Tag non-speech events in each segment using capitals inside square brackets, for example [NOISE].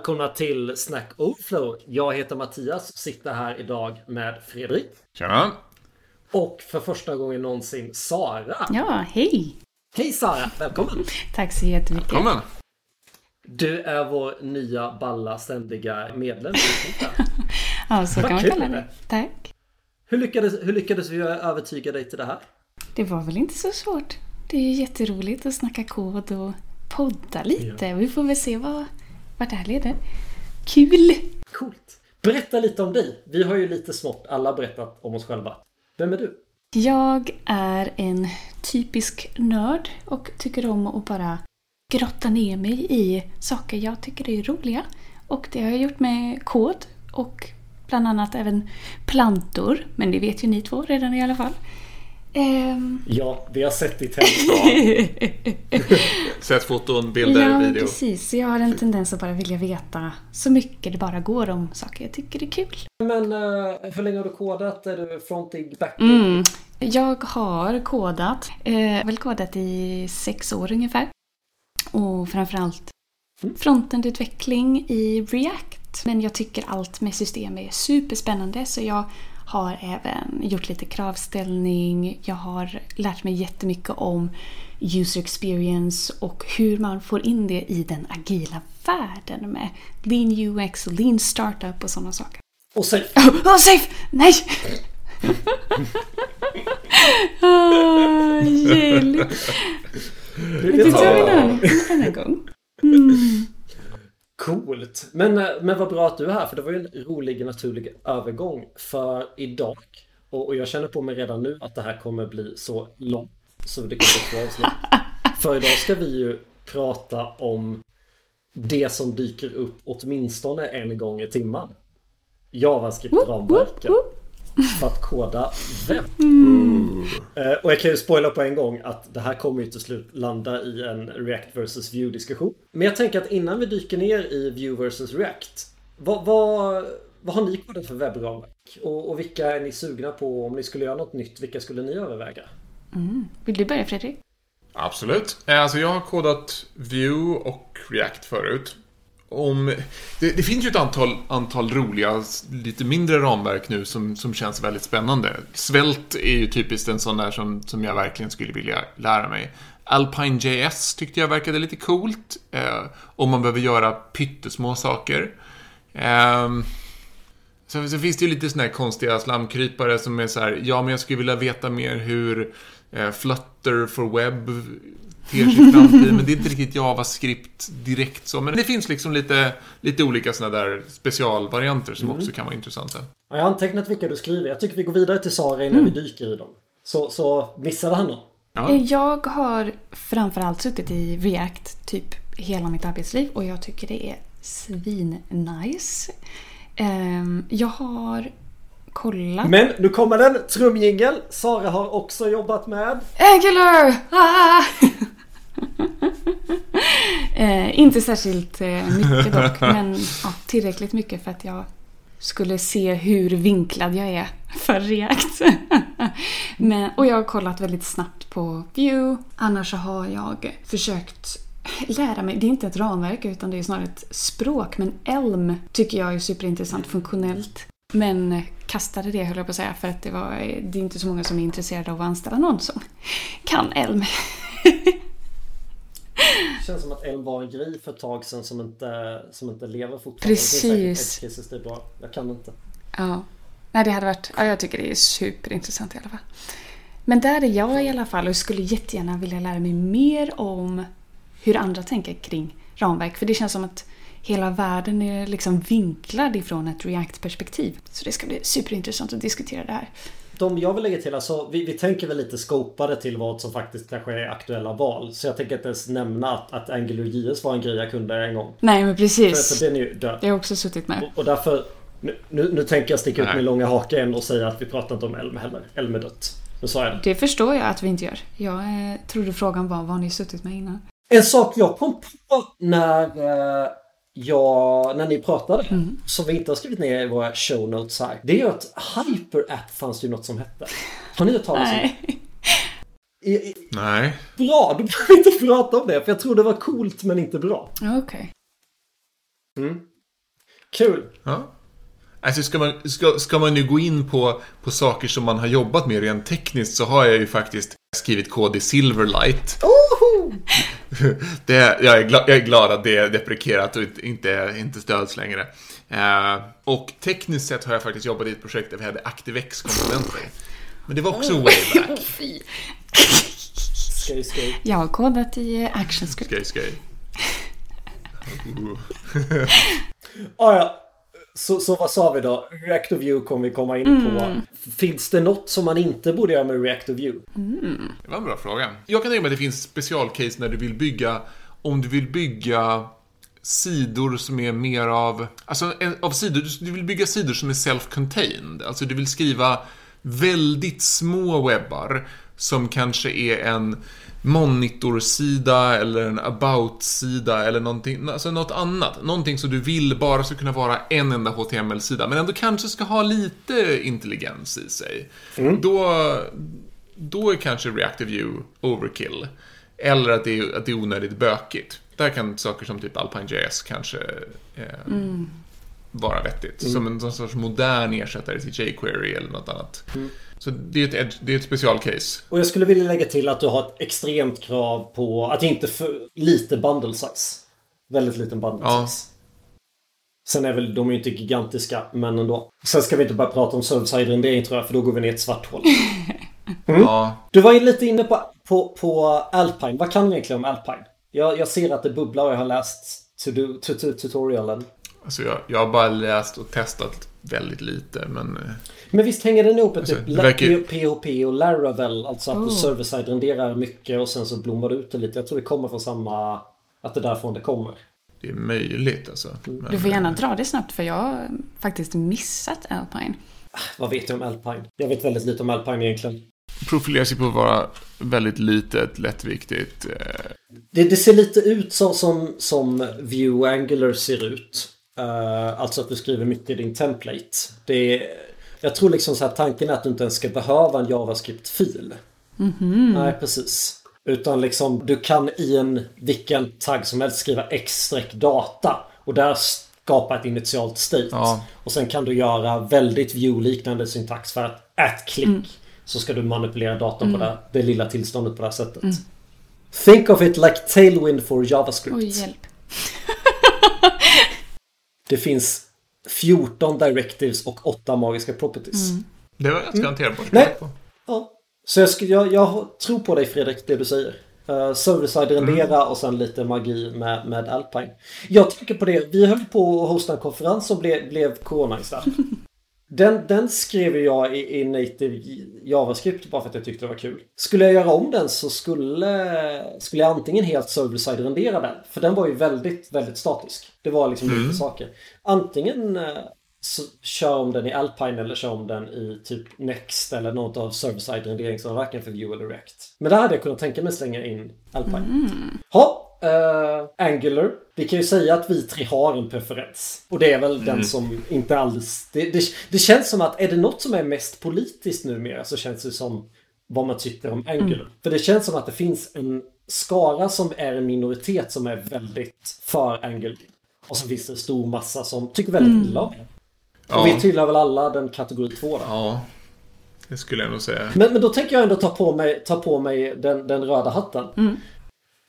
Välkomna till Snack Overflow. Jag heter Mattias och sitter här idag med Fredrik. Tjena! Och för första gången någonsin Sara. Ja, hej! Hej Sara, välkommen! Tack så jättemycket. Välkommen! Du är vår nya balla ständiga medlem. [LAUGHS] Ja, så kan man kalla det. Tack. Hur lyckades, hur lyckades vi övertyga dig till det här? Det var väl inte så svårt. Det är ju jätteroligt att snacka kod och podda lite. Vi får väl se vad, vart det här leder. Kul! Coolt! Berätta lite om dig. Vi har ju lite smått alla berättat om oss själva. Vem är du? Jag är en typisk nörd och tycker om att bara grotta ner mig i saker jag tycker är roliga. Och det har jag gjort med kod och bland annat även plantor. Men det vet ju ni två redan i alla fall. Ehm, Ja, vi har sett ditt hem. [LAUGHS] Sett foton, bilder, ja, video. precis. Jag har en tendens att bara vilja veta så mycket det bara går om saker jag tycker är kul. Men uh, hur länge har du kodat? Är du frontig, backig? Mm. Jag har kodat, eh, väl kodat i sex år ungefär. Och framförallt Mm. frontendutveckling i React. Men jag tycker allt med system är superspännande så jag har även gjort lite kravställning. Jag har lärt mig jättemycket om user experience och hur man får in det i den agila världen med lean UX, lean startup och sådana saker. Och sen, Åh, oh, safe! Nej! [LAUGHS] ah, hjälp! Men det tar vi någon annan gång. Mm. Coolt! Men, eh, men vad bra att du är här för det var ju en rolig naturlig övergång för idag. Och, och jag känner på mig redan nu att det här kommer bli så långt så det kommer två avsnitt. [LAUGHS] För idag ska vi ju prata om det som dyker upp åtminstone en gång i timmen. JavaScript-ramverken. För att koda webb. Eh, Och jag kan ju spoila på en gång att det här kommer ju till slut landa i en React vs Vue diskussion. Men jag tänker att innan vi dyker ner i Vue vs React. Vad, vad, vad har ni kodat för webbramverk? Och, och vilka är ni sugna på om ni skulle göra något nytt? Vilka skulle ni överväga? Vill du börja Fredrik? Absolut. Eh, Alltså jag har kodat Vue och React förut. Om, det, det finns ju ett antal, antal roliga, lite mindre ramverk nu som, som känns väldigt spännande. Svält är ju typiskt en sån där som, som jag verkligen skulle vilja lära mig. Alpine.js tyckte jag verkade lite coolt. Eh, om man behöver göra pyttesmå saker. Eh, sen, sen finns det ju lite såna här konstiga slamkrypare som är så här, ja men jag skulle vilja veta mer hur eh, Flutter for webb ter sig framtiden, men det är inte riktigt JavaScript direkt så. Men det finns liksom lite, lite olika såna där specialvarianter som också kan vara intressanta. Ja, Jag har antecknat vilka du skriver. Jag tycker vi går vidare till Sara innan vi dyker i dem. Så, så missade han någon? Ja. Eh, Jag har framförallt suttit i React typ hela mitt arbetsliv och jag tycker det är svin-nice. Ehm, Jag har kollat... Men nu kommer den! Trumjingel! Sara har också jobbat med. Angular! Ah! [LAUGHS] eh, inte särskilt eh, mycket dock, [LAUGHS] men ja, tillräckligt mycket för att jag skulle se hur vinklad jag är för React. [LAUGHS] men, och jag har kollat väldigt snabbt på Vue. Annars så har jag försökt lära mig, det är inte ett ramverk utan det är snarare ett språk, men Elm tycker jag är superintressant funktionellt. Men kastade det höll jag på att säga för att det, var, det är inte så många som är intresserade av att anställa någon som kan Elm. Det känns som att Elm var en grej för ett tag sedan som inte, som inte lever fortfarande. Precis. Det är bra. Jag kan inte. Ja. Nej, det hade varit... Ja, jag tycker det är superintressant i alla fall. Men där är jag i alla fall och skulle jättegärna vilja lära mig mer om hur andra tänker kring ramverk. För det känns som att hela världen är liksom vinklad ifrån ett React-perspektiv. Så det ska bli superintressant att diskutera det här. De jag vill lägga till, alltså vi, vi tänker väl lite scopade till vad som faktiskt kanske är aktuella val. Så jag tänker inte ens nämna att, att AngularJS var en grej jag kunde en gång. Nej, men För, precis. för den är ju död. Det har också suttit med. Och, och därför, nu, nu, nu tänker jag sticka ut min långa hake än och säga att vi pratar inte om Elm heller. Elm är dött. Nu sa jag det. Det förstår jag att vi inte gör. Jag eh, trodde frågan var vad har ni suttit med innan? En sak jag kom på när, eh, jag, när ni pratade, som vi inte har skrivit ner i våra show notes här. Det är ju att HyperApp fanns ju något som hette. Har ni hört talas om det? Nej. I, i, Nej. bra, då behöver vi inte prata om det. För jag tror det var coolt men inte bra. Ja, Okej. Kul. Ja. Alltså ska man, ska, ska man nu gå in på, på saker som man har jobbat med rent tekniskt så har jag ju faktiskt skrivit kod i Silverlight. Oho! [LAUGHS] Det, jag, är glad, jag är glad att det är deprekerat och inte, inte stöds längre. Eh, och tekniskt sett har jag faktiskt jobbat i ett projekt där vi hade ActiveX-komponenter. Men det var också way back. [LAUGHS] Fy. Skoj, skoj. Jag har kodat i ActionScript. Skoj, skoj. [LAUGHS] Uh. Ah, ja. Så, så vad sa vi då? React of View kommer vi komma in på. Finns det något som man inte borde göra med React of View? Det var en bra fråga. Jag kan tänka mig att det finns specialcase när du vill bygga, om du vill bygga sidor som är mer av, alltså en, av sidor, du vill bygga sidor som är self-contained. Alltså du vill skriva väldigt små webbar som kanske är en monitorsida eller en about-sida eller någonting, alltså något annat. Någonting som du vill bara ska kunna vara en enda HTML-sida, men ändå kanske ska ha lite intelligens i sig. Då, då är kanske Reactive View overkill. Eller att det är, att det är onödigt bökigt. Där kan saker som typ Alpine.js kanske eh, vara vettigt. Som en sorts modern ersättare till jQuery eller något annat. Så det är, ett, edge- det är ett specialcase. Och jag skulle vilja lägga till att du har ett extremt krav på att inte för lite bundle size. Väldigt liten bundle Ja. size. Sen är väl de är ju inte gigantiska, men ändå. Sen ska vi inte börja prata om server-side rendering tror jag, för då går vi ner i ett svart hål. [LAUGHS] Ja, Du var ju lite inne på, på, på Alpine. Vad kan du egentligen om Alpine? Jag, jag ser att det bubblar och jag har läst to do, to, to, tutorialen. alltså jag, jag har bara läst och testat väldigt lite, men... eh, Men visst hänger den ihop med Alltså, typ verkar- PHP och Laravel? Alltså att du Oh. server-side renderar mycket och sen så blommar det ut det lite. Jag tror det kommer från samma... Att det är därifrån det kommer. Det är möjligt alltså. Men, Du får gärna dra det snabbt för jag har faktiskt missat Alpine. Vad vet jag om Alpine? Jag vet väldigt lite om Alpine egentligen. profilerar sig på att vara väldigt litet, lättviktigt. eh, Det, det ser lite ut så, som, som Vue Angular ser ut. Eh, alltså att du skriver mycket i din template. Det är, jag tror liksom så här tanken är att du inte ens ska behöva en JavaScript-fil. Nej, precis. Utan liksom du kan i en vilken tagg som helst skriva x-data och där skapa ett initialt state. Ja. Och sen kan du göra väldigt view-liknande syntax för att at klick så ska du manipulera datorn på det, det lilla tillståndet på det här sättet. Think of it like tailwind for JavaScript. Oj, hjälp. [LAUGHS] Det finns 14 directives och 8 magiska properties. Det var ganska hanterbart. Nej. Ja. Så jag, jag, jag tror på dig Fredrik, det du säger. Uh, Server-side rendera och sen lite magi med, med Alpine. Jag tänker på det, vi höll på att hosta en konferens som blev, blev corona där. [LAUGHS] Den, den skrev jag i, i native JavaScript bara för att jag tyckte det var kul. Skulle jag göra om den så skulle, skulle jag antingen helt server-side rendera den. För den var ju väldigt, väldigt statisk. Det var liksom lite saker. Antingen eh, så kör om den i Alpine eller kör om den i typ Next eller något av server-side renderingsramverken för Vue eller React. Men där hade jag kunnat tänka mig slänga in Alpine. Ha, eh, Angular. Vi kan ju säga att vi tre har en preferens. Och det är väl den som inte alldeles... Det, det, det känns som att är det något som är mest politiskt numera så känns det som vad man tycker om Angular. För det känns som att det finns en skara som är en minoritet som är väldigt för Angular. Och så finns det en stor massa som tycker väldigt illa om Ja. vi tillhör väl alla den kategori två då. Ja, det skulle jag nog säga. Men, men då tänker jag ändå ta på mig, ta på mig den, den röda hatten.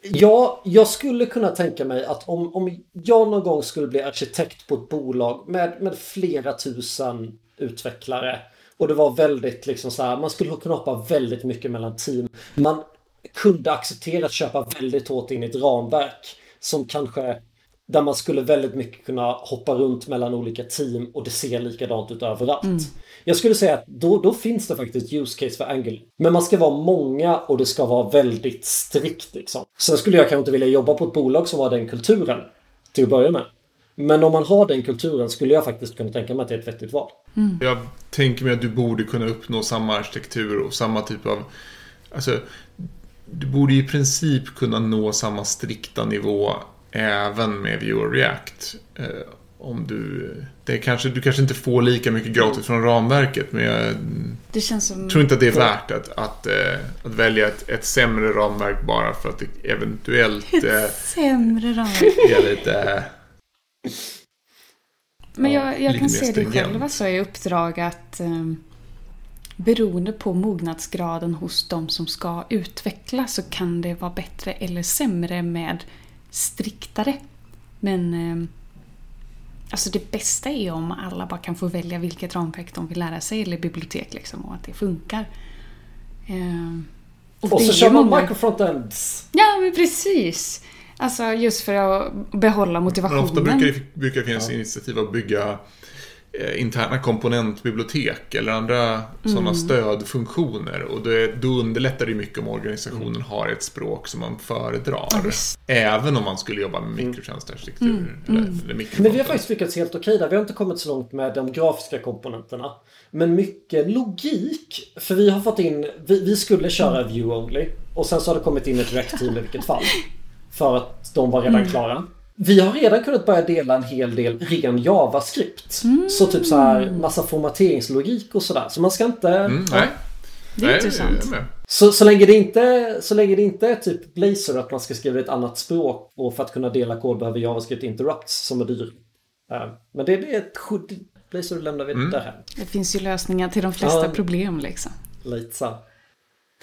Ja, jag skulle kunna tänka mig att om, om jag någon gång skulle bli arkitekt på ett bolag med, med flera tusen utvecklare och det var väldigt liksom så här, man skulle kunna hoppa väldigt mycket mellan team. Man kunde acceptera att köpa väldigt hårt in i ett ramverk som kanske där man skulle väldigt mycket kunna hoppa runt mellan olika team och det ser likadant ut överallt. Jag skulle säga att då, då finns det faktiskt use case för Angular. Men man ska vara många och det ska vara väldigt strikt liksom. Sen skulle jag kanske inte vilja jobba på ett bolag som har den kulturen till att börja med. Men om man har den kulturen skulle jag faktiskt kunna tänka mig att det är ett vettigt val. Jag tänker mig att du borde kunna uppnå samma arkitektur och samma typ av... Alltså, du borde i princip kunna nå samma strikta nivå även med Vue och React. Eh, om du... Det är kanske, du kanske inte får lika mycket gratis från ramverket, men jag tror inte att det är värt att, att, eh, att välja ett, ett sämre ramverk bara för att det eventuellt eh, Sämre ramar. är lite... Men jag, jag kan se det själv alltså, i uppdrag att eh, beroende på mognadsgraden hos de som ska utveckla så kan det vara bättre eller sämre med striktare. Men eh, alltså det bästa är ju om alla bara kan få välja vilket ramverk de vill lära sig eller bibliotek liksom och att det funkar. Eh, Och det så kör man många- microfrontends. Ja, men precis! Alltså just för att behålla Men motivationen. ofta brukar det brukar finnas initiativ att bygga interna komponentbibliotek eller andra Mm. sådana stödfunktioner. Och det, då underlättar det mycket om organisationen har ett språk som man föredrar. Ja. Även om man skulle jobba med mikrotjänstearkitektur. Mm. Eller, eller Men vi har faktiskt lyckats helt okej där. Vi har inte kommit så långt med de grafiska komponenterna. Men mycket logik. För vi har fått in, vi, vi skulle köra view only. Och sen så har det kommit in ett React-team i vilket fall. [LAUGHS] För att de var redan klara. Vi har redan kunnat börja dela en hel del ren JavaScript. Så typ så här massa formateringslogik och sådär. Så man ska inte... Mm, nej. Det är nej, intressant. Så, så, länge det inte, så länge det inte är typ Blazor att man ska skriva ett annat språk och för att kunna dela kod behöver JavaScript interrupts som är dyr. Eh, Men det, det är ett skydd. Blazor lämnar vi Mm. därhän. Det finns ju lösningar till de flesta Ja. problem liksom. Lite så.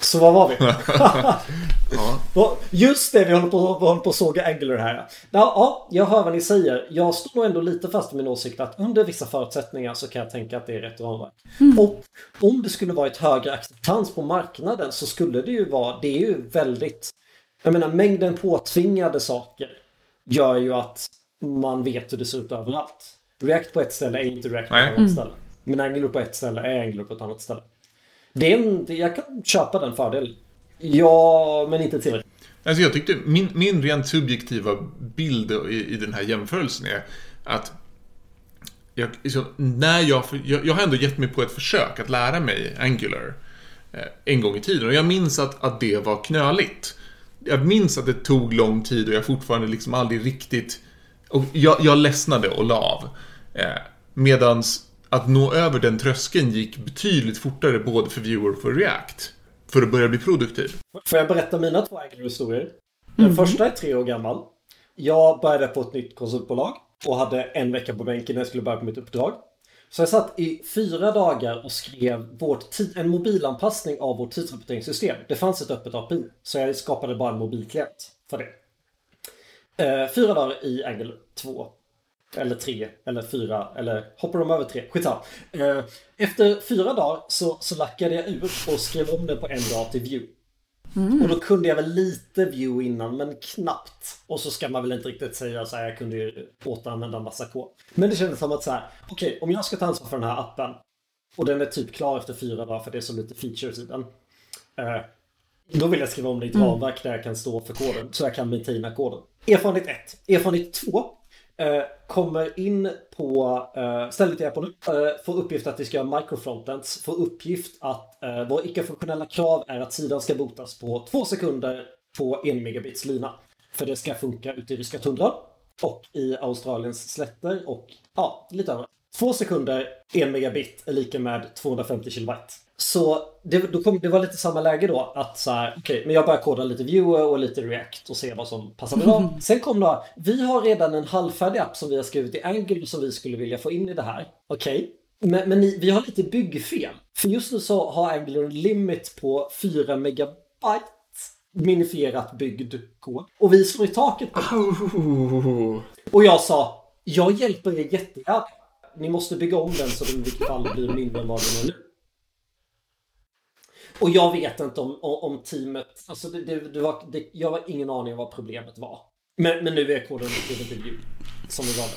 Så vad var vi? Ja. [LAUGHS] Just det, vi håller på, vi håller på att såga Angular här. Ja, ja, jag hör vad ni säger. Jag står nog ändå lite fast i min åsikt att under vissa förutsättningar så kan jag tänka att det är rätt ramverk. Och om det skulle vara ett högre acceptans på marknaden så skulle det ju vara, det är ju väldigt, jag menar mängden påtvingade saker gör ju att man vet hur det ser ut överallt. React på ett ställe är inte React på ett annat ställe. Men Angular på ett ställe är Angular på ett annat ställe. Det är en, jag kan köpa den fördelen. Ja, men inte tillräckligt. Alltså jag tyckte, min, min rent subjektiva bild i, i den här jämförelsen är att jag, liksom, när jag, jag, jag har ändå gett mig på ett försök att lära mig Angular eh, en gång i tiden och jag minns att, att det var knöligt. Jag minns att det tog lång tid och jag fortfarande liksom aldrig riktigt... Och jag, jag ledsnade och la av. Eh, medans att nå över den tröskeln gick betydligt fortare både för Vue och för React. För att börja bli produktiv. Får jag berätta mina två Angular-historier? Den första är tre år gammal. Jag började på ett nytt konsultbolag och hade en vecka på bänken när jag skulle börja på mitt uppdrag. Så jag satt i fyra dagar och skrev vårt en mobilanpassning av vårt tidsrapporteringssystem. Det fanns ett öppet API, så jag skapade bara en mobilklient för det. Eh, fyra dagar i Angular 2. Eller tre, eller fyra, eller hoppar de över tre? Skitsamma. Eh, efter fyra dagar så, så lackade jag ur och skrev om det på en dag till Vue. Och då kunde jag väl lite Vue innan, men knappt. Och så ska man väl inte riktigt säga så här, jag kunde ju återanvända en massa kod. Men det kändes som att så här, okej, om jag ska ta ansvar för den här appen och den är typ klar efter fyra dagar för det är så lite features i den. Eh, då vill jag skriva om det i ett ramverk där jag kan stå för koden, så jag kan maintaina koden. Erfarenhet 1. Erfarenhet 2. Eh, kommer in på eh, stället jag är på nu. Eh, får uppgift att vi ska göra microfrontends. Får uppgift att eh, våra icke-funktionella krav är att sidan ska botas på två sekunder på en megabits lina. För det ska funka ute i ryska tundran och i Australiens slätter och ja, lite överallt. Två sekunder, en megabit är lika med 250 kilobyte. Så det, då kom, det var lite samma läge då att så här, okej, men jag börjar koda lite Vue och lite React och se vad som passar bra. [LAUGHS] Sen kom då, vi har redan en halvfärdig app som vi har skrivit i Angular som vi skulle vilja få in i det här. Okej, men, men ni, vi har lite byggfel. För just nu så har Angular en limit på 4 megabyte minifierat byggd kod. Och vi slår i taket på det. Och jag sa, jag hjälper er jättegärna. Ni måste bygga om den så den i vilket fall blir mindre än vad den är nu. Och jag vet inte om, om, teamet, alltså det, det, det var, det, jag har ingen aning om vad problemet var. Men, men nu är koden Vue, som vi valde.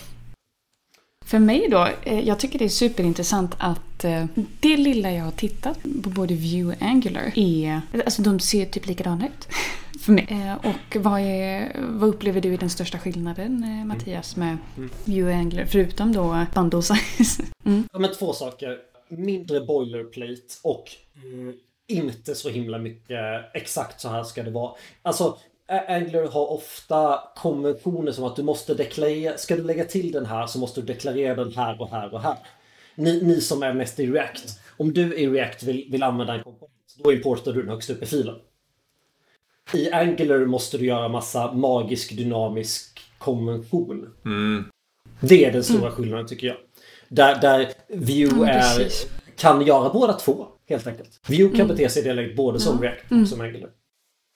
För mig då, eh, jag tycker det är superintressant att eh, det lilla jag har tittat på både Vue och Angular är, alltså de ser typ likadana ut. [LAUGHS] För mig. Eh, Och vad, är, vad upplever du är den största skillnaden eh, Mattias med Vue och Angular? Förutom då bundle size. [LAUGHS] Mm. Ja, men två saker. Mindre boilerplate och mm, inte så himla mycket exakt så här ska det vara. Alltså, A- Angular har ofta konventioner som att du måste deklarera, ska du lägga till den här så måste du deklarera den här och här och här. Ni, ni som är mest i React, om du i React vill, vill använda en komponent, då importar du den högst upp i filen. I Angular måste du göra massa magisk dynamisk konvention. Det är den stora mm. skillnaden tycker jag. Där, där Vue är, kan göra båda två helt enkelt. Vue kan mm. bete sig i både som React och mm. som Angular.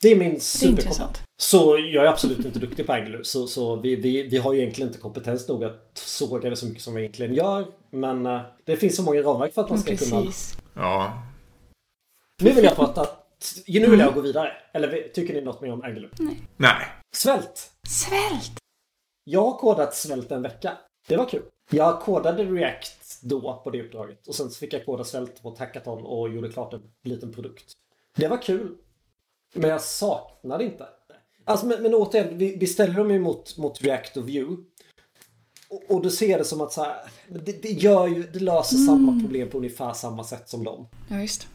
Det är min superkompetens. Så jag är absolut inte duktig på Angular. Så, så vi, vi, vi har ju egentligen inte kompetens nog att såga det så mycket som vi egentligen gör. Men uh, det finns så många ramverk för att man ska mm, kunna... Ja. Nu vill jag prata... Nu vill jag mm. gå vidare. Eller tycker ni något mer om Angular? Nej. Nej. Svält. Svält. Jag har kodat svält en vecka. Det var kul. Jag kodade React då på det uppdraget. Och sen fick jag koda svält på Hackathon och gjorde klart en liten produkt. Det var kul. Men jag saknade inte. Alltså, men, men återigen, vi, vi ställer dem ju mot, mot React och Vue. Och, och du ser det som att så här, det, det, gör ju, det löser mm. samma problem på ungefär samma sätt som dem. Ja, visst.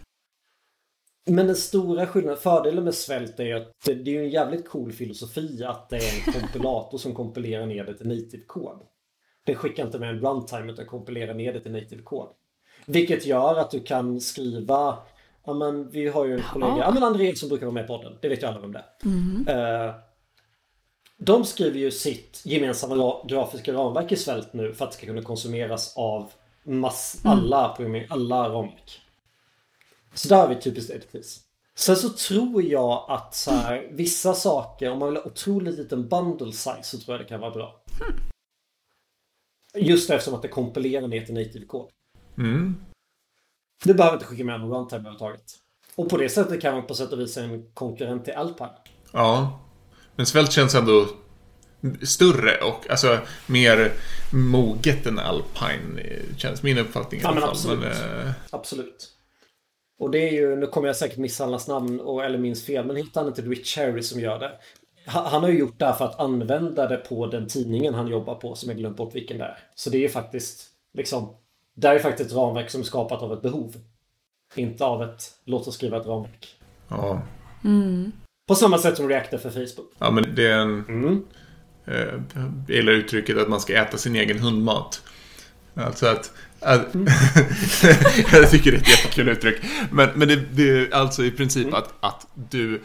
Men den stora skillnaden, fördelen med svält är att det, det är en jävligt cool filosofi att det är en [LAUGHS] kompilator som kompilerar ner det till native Det skickar inte med en runtime utan kompilerar ner det till native kod. Vilket gör att du kan skriva Ja men vi har ju en kollega, ja, men André som brukar vara med i podden. Det vet ju alla vem det är. Mm. Uh, de skriver ju sitt gemensamma grafiska ramverk i Svält nu för att det ska kunna konsumeras av mass, mm. alla, alla ramverk. Så där har vi typiskt editors. Sen så tror jag att så här, vissa saker, om man vill ha otroligt liten bundle size så tror jag det kan vara bra. Just eftersom att det kompilerar ner till native kod. Mm. Du behöver inte skicka med någon runtime överhuvudtaget. Och på det sättet kan man på sätt och vis en konkurrent till Alpine. Ja. Men Svält känns ändå större och alltså mer moget än Alpine. Känns min uppfattning i alla fall. Absolut. Men, äh... absolut. Och det är ju, nu kommer jag säkert missa allas namn och, eller minns fel, men hittar han inte Rich Cherry som gör det. Han har ju gjort det här för att använda det på den tidningen han jobbar på som jag glömt bort vilken det är. Så det är ju faktiskt liksom det är faktiskt ett ramverk som är skapat av ett behov. Inte av ett låt oss skriva ett ramverk. Ja. Mm. På samma sätt som Reactor för Facebook. Ja, men det är en... Mm. Eh, gillar uttrycket att man ska äta sin egen hundmat. Alltså att... att mm. [LAUGHS] jag tycker det är ett jättekul uttryck. Men, men det, det är alltså i princip mm. att, att du...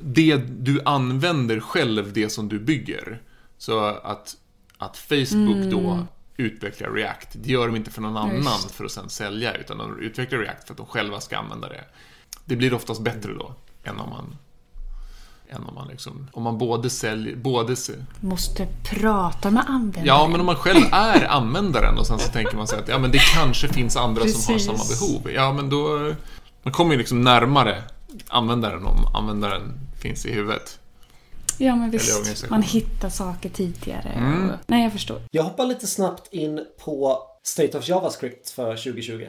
Det du använder själv, det som du bygger. Så att, att Facebook då mm utveckla React. Det gör de inte för någon annan för att sen sälja, utan de utvecklar React för att de själva ska använda det. Det blir oftast bättre då, än om man än om man liksom, om man både säljer, både... Måste prata med användaren. Ja, men om man själv är användaren och sen så tänker man sig att ja, men det kanske finns andra Precis. som har samma behov. Ja, men då... Man kommer ju liksom närmare användaren om användaren finns i huvudet. Ja, men visst. Man hittar saker tidigare. Mm. Och... Nej, jag förstår. Jag hoppar lite snabbt in på State of JavaScript för 2020.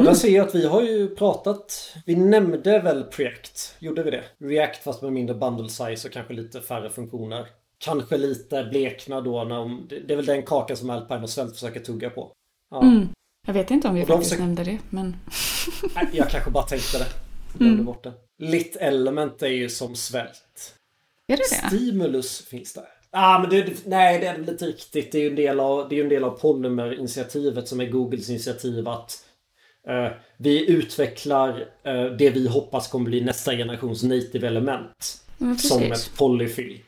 Och där ser jag att vi har ju pratat, vi nämnde väl Preact, gjorde vi det? React fast med mindre bundle size och kanske lite färre funktioner. Kanske lite blekna då när de, det är väl den kakan som Alpine och Svält försöker tugga på. Ja. Mm. Jag vet inte om vi faktiskt försöker... nämnde det, men... Nej, jag kanske bara tänkte det. Glömde mm. bort det. Lit Element är ju som Svält. Är det det? Stimulus finns det. Ah, men det, nej, det är väl inte riktigt. Det är ju en del av, det är en del av Polymer-initiativet som är Googles initiativ att uh, vi utvecklar uh, det vi hoppas kommer bli nästa generations native element. Mm, som ett polyfill.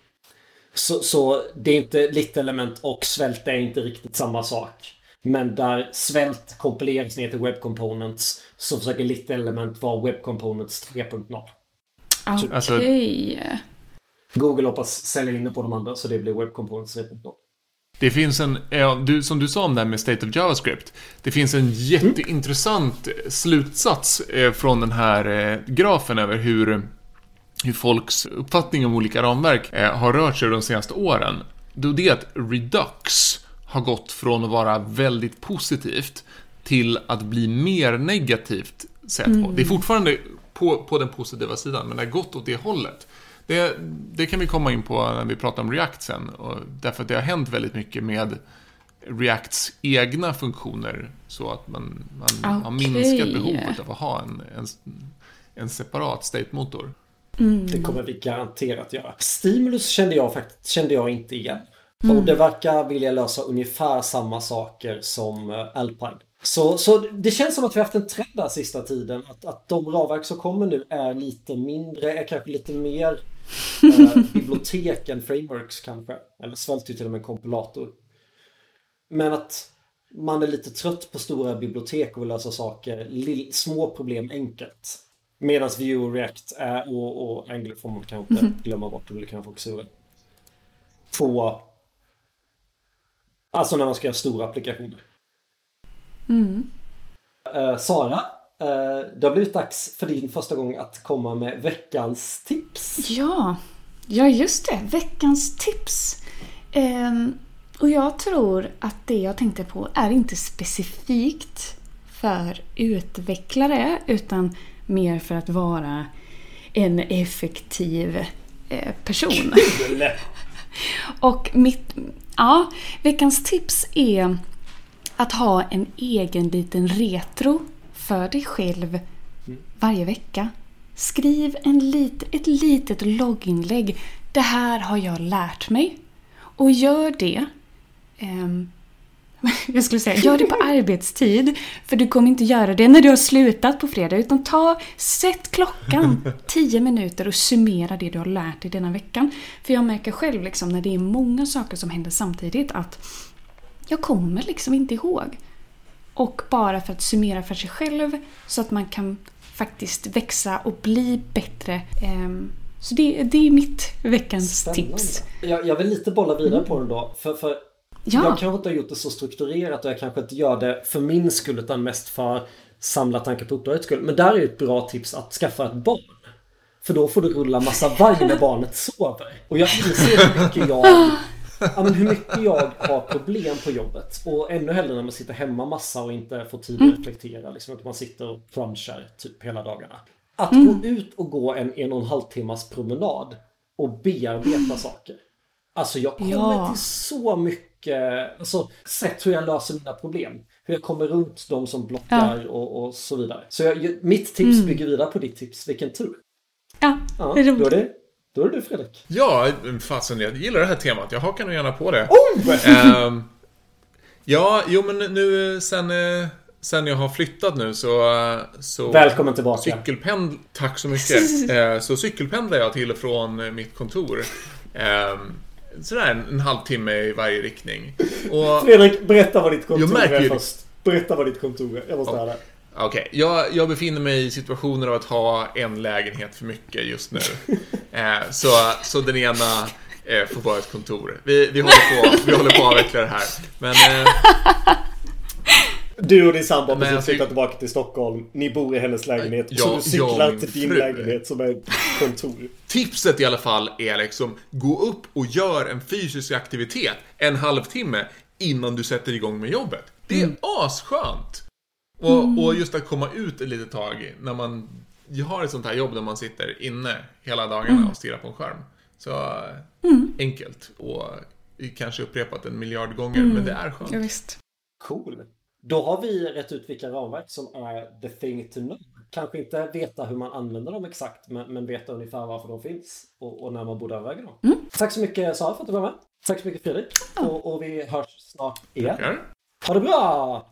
Så, så, det är inte Lit element och svält är inte riktigt samma sak. Men där svält kompileras ner till Web Components så försöker Lit element vara Web Components 3.0. Okej. Okay. Alltså, Google hoppas sälja in det på de andra så det blir Web Components 3.0. Det finns en, som du sa om det här med State of JavaScript. Det finns en jätteintressant slutsats eh, från den här eh, grafen över hur, hur folks uppfattning om olika ramverk eh, har rört sig de senaste åren. Då det är att Redux har gått från att vara väldigt positivt till att bli mer negativt sett på. Mm. Det är fortfarande på, på den positiva sidan, men det har gått åt det hållet. Det, det kan vi komma in på när vi pratar om React sen. Och därför att det har hänt väldigt mycket med Reacts egna funktioner. Så att man, man okay. har minskat behovet av att ha en, en, en separat state-motor. Mm. Det kommer vi garanterat göra. Stimulus kände jag, faktiskt, kände jag inte igen. Mm. Och det verkar vilja lösa ungefär samma saker som eh, Alpine. Så, så det känns som att vi har haft en trend där sista tiden. Att, att de ramverk som kommer nu är lite mindre, är kanske lite mer eh, [LAUGHS] biblioteken, frameworks kanske. Eller svälter ju till och med en kompilator. Men att man är lite trött på stora bibliotek och vill lösa saker, små problem enkelt. Medan Vue och React är, och, och Angular får man kanske mm. glömma bort, det kan fokusera på Alltså när man ska göra stora applikationer. Mm. Uh, Sara, uh, det har blivit dags för din första gång att komma med veckans tips. Ja, ja just det. Veckans tips. Um, och jag tror att det jag tänkte på är inte specifikt för utvecklare utan mer för att vara en effektiv eh, person. [LAUGHS] Och mitt, ja, veckans tips är att ha en egen liten retro för dig själv varje vecka. Skriv en lit, ett litet logginlägg. Det här har jag lärt mig. Och gör det um, [LAUGHS] jag skulle säga, gör det på arbetstid. För du kommer inte göra det när du har slutat på fredag. Utan ta, sätt klockan [LAUGHS] 10 minuter och summera det du har lärt dig denna veckan. För jag märker själv liksom, när det är många saker som händer samtidigt att jag kommer liksom inte ihåg. Och bara för att summera för sig själv så att man kan faktiskt växa och bli bättre. Ehm, så det, det är mitt veckans Spännande. tips. Jag, jag vill lite bolla vidare mm. på den då. För, för Ja. Jag kanske inte har gjort det så strukturerat och jag kanske inte gör det för min skull utan mest för samla tankar på uppdragets skull. Men där är ett bra tips att skaffa ett barn. För då får du rulla massa varg när barnet sover. Och jag inser hur mycket jag Ja, men hur mycket jag har problem på jobbet. Och ännu hellre när man sitter hemma massa och inte får tid att mm. reflektera. Liksom att man sitter och crunchar typ hela dagarna. Att mm. gå ut och gå en en och en halv timmas promenad och bearbeta saker. Alltså jag kommer ja. till så mycket mycket alltså, sätt hur jag löser mina problem. Hur jag kommer runt de som blockar ja. och, och, så vidare. Så jag, mitt tips mm. bygger vidare på ditt tips. Vilken tur. Ja, ja det är roligt. Då är det, då är det du Fredrik. Ja, fasen jag gillar det här temat. Jag hakar nog gärna på det. Oh! um, ja, jo men nu sen... Sen jag har flyttat nu så... så Välkommen tillbaka. Cykelpendl Tack så mycket. [LAUGHS] Eh, så cykelpendlar jag till och från mitt kontor. Sådär en, en halvtimme i varje riktning. Och Fredrik, berätta vad ditt kontor är först. Berätta vad ditt kontor är. Jag måste höra. Okej, okay. jag, jag, befinner mig i situationer av att ha en lägenhet för mycket just nu. [LAUGHS] eh, så, så den ena eh, får vara ett kontor. Vi, vi, håller, på, vi håller på att avveckla det här. Men... Eh, du och din sambo har precis flyttat tillbaka till Stockholm. Ni bor i hennes lägenhet. Ja, så du cyklar till din fru. lägenhet som är ett kontor. Tipset i alla fall är liksom, gå upp och gör en fysisk aktivitet en halvtimme innan du sätter igång med jobbet. Det är mm. asskönt! Och, mm. och just att komma ut ett litet tag när man har ett sånt här jobb där man sitter inne hela dagarna mm. och stirrar på en skärm. Så mm. enkelt och kanske upprepat en miljard gånger, men det är skönt. Ja, visst. Cool. Då har vi rätt ut vilka ramverk som är the thing to know. Kanske inte veta hur man använder dem exakt, men, men veta ungefär varför de finns och, och när man borde överväga dem. Mm. Tack så mycket Sara för att du var med. Tack så mycket Fredrik. Och, och vi hörs snart igen. Tackar. Ha det bra!